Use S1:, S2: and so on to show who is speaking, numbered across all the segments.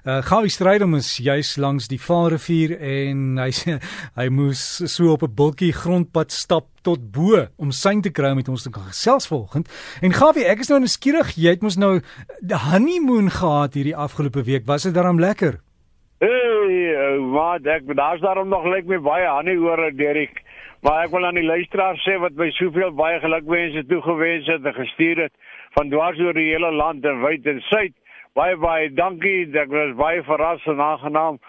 S1: Uh Gawie Strydom is juis langs die Vaalrivier en hy sê hy moes so op 'n bultjie grondpad stap tot bo om syn te kry met ons te kan gesels vanoggend. En Gawie, ek is nou nuuskierig, jy het mos nou die honeymoon gehad hierdie afgelope week. Was dit daarom lekker?
S2: Hey, maar ek daar's daarom nog lyk my baie honey oor Derek. Maar ek wil aan die luisteraars sê wat my soveel baie gelukwense toegewens het en gestuur het van dwars oor die hele land en wyd en suid baie baie dankie. Ek was baie verras en aangenaam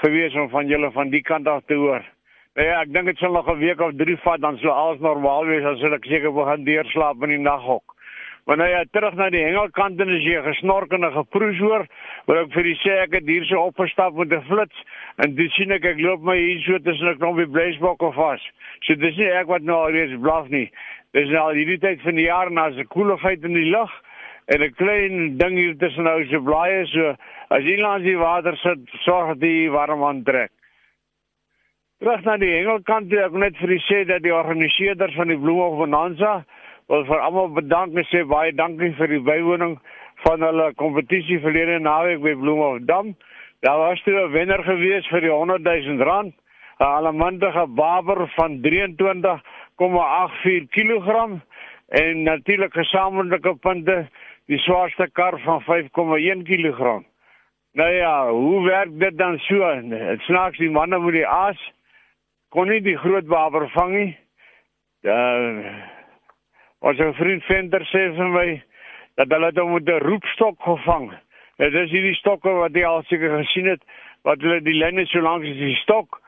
S2: gewees om van julle van die kant af te hoor. Nou ja, ek dink dit sal nog 'n week of 3 vat dan sou alles normaal wees as ek seker begin deurslaap in die naghok. Maar nou ja, terug na die hengelkant en as jy gesnork en geproes hoor, wil ek vir u sê ek het hier so opgestap met 'n flits en dis sien ek ek loop my hier so tussen 'n klompie bleisbokke vas. So dis nie ek wat nou alreeds blaf nie. Dis nou al hierdie tyd van die jaar en as 'n koeligheid in die lug en 'n klein ding hier tussen nou se blaaie so as jy langs die water sit sorg dat jy warm aantrek. Terug na die hengelkant ek net vir die sê dat die organiseerders van die Bloemhof Bonanza wil vir almal bedank en sê baie dankie vir die bywoning van hulle kompetisie verlede naweek by Bloemhof Dam. Daar was toe 'n wenner gewees vir die 100 000 rand, 'n alamantige baber van 23,84 kg en natuurlik gesamentlike punte die swaarste kar van 5,1 kg. Nou ja, hoe werk dit dan so? Dit snaaks die manne met die aas kon nie die groot baber vang nie. Uh Ons vriend Venter sê vir my dat hulle dit met 'n roepstok gevang. Dit is hierdie stokke wat jy al seker gesien het wat hulle die lyne so lank as die stok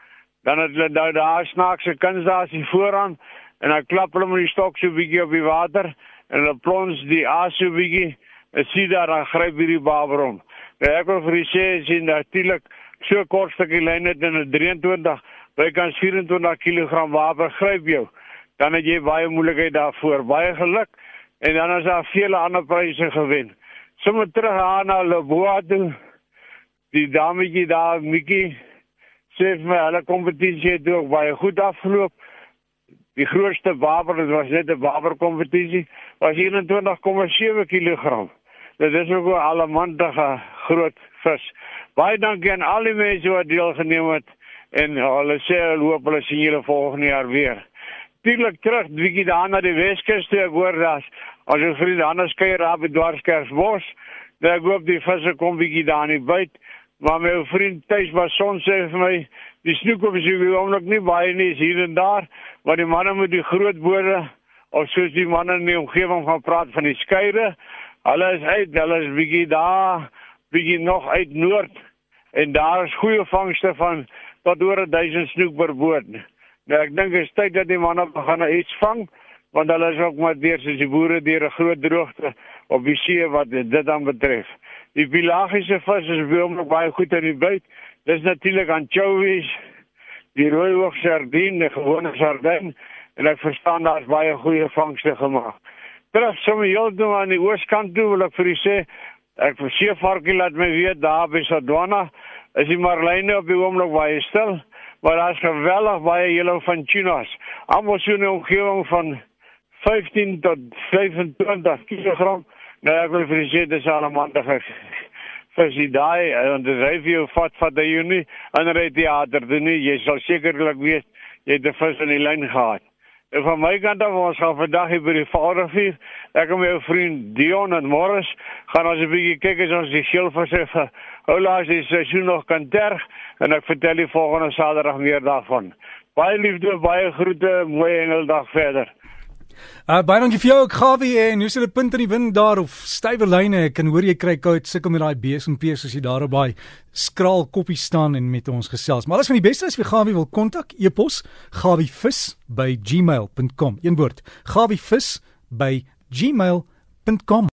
S2: dan het hulle nou daar snaakse kuns daar sien vooraan en dan klap hulle met die stok so bietjie op die water en hulle plons die aas so bietjie en sien daar dan gryp hierdie baber om. Nou ek wil vir julle sê sien natuurlik so kort stukkie lyn het in 'n 23 by kan 24 kg water gryp jou dan het jy baie moeilikheid daarvoor. Baie geluk en dan is daar vele ander pryse gewen. Sommige terug aan na Leboa toe. Die dametjie daar, Mikkie, sê vir my hulle kompetisie het ook baie goed afgeloop. Die grootste waber, dit was net 'n waber kompetisie, was 21,7 kg. Dit is ook 'n allemantige groot vis. Baie dankie aan al die mense wat deelgeneem het en hulle sê hulle hoop hulle sien julle volgende jaar weer natuurlik terug bietjie daar na die Weskus toe ek hoor dat as jy vir die ander skei daar by Dwarskerksbos daar goop die visse kom bietjie daar nie byt maar my vriend tuis was son sê vir my die snoek op is hier oomblik nie baie nie is hier en daar. Maar die manne met die groot bode of soos die manne in die omgewing van praat van die skeire hulle is uit hulle is bietjie daar bietjie nog uit noord. En daar is goeie vangste van tot oor 1000 snoek per boot Nou ek dink dit is tyd dat die manne begin iets vang want hulle is ook maar deur soos die boere deur 'n groot droogte op die see wat dit dan betref. Die pelagiese vis is baie baie goed in die buit. Dis natuurlik anchovies, die rooi oog sardine, die gewone sardine en ek verstaan daar's baie goeie vangste gemaak. Terug sommer heel toe aan die ooskant toe wil ek vir u sê ek verseker varkie laat my weet daar by Sadwana is die marline op die oomblik baie stil maar daar's geweldig baie julle van tunas. Almal so 'n omgewing van 15 tot 25 kg. Nou ek wil vir sê dis almal te vir sy daai en die review vat van die Junie en ry teater doen nie. Jy sal sekerlik weet jy het 'n vis in die lyn gehad. En van my kant af ons gaan vandag hier by die Vadervuur. Ek en my ou vriend Dion en Morris gaan ons 'n bietjie kyk as ons die skilvisse vir hoe laat die seisoen nog kan terg en ek vertel die volgende Saterdag meer daarvan. Baie liefde, baie groete, mooi engeldag verder.
S1: Uh baie dankie vir jou, Gawie en hoe sien die punt in die wind daar of stywe lyne? Ek kan hoor jy kry koud sukkel met daai pees as jy daar op daai skraal koppie staan en met ons gesels. Maar alles van die beste as jy Gawie wil kontak, e-pos gawievis@gmail.com. Een woord, gawievis@gmail.com.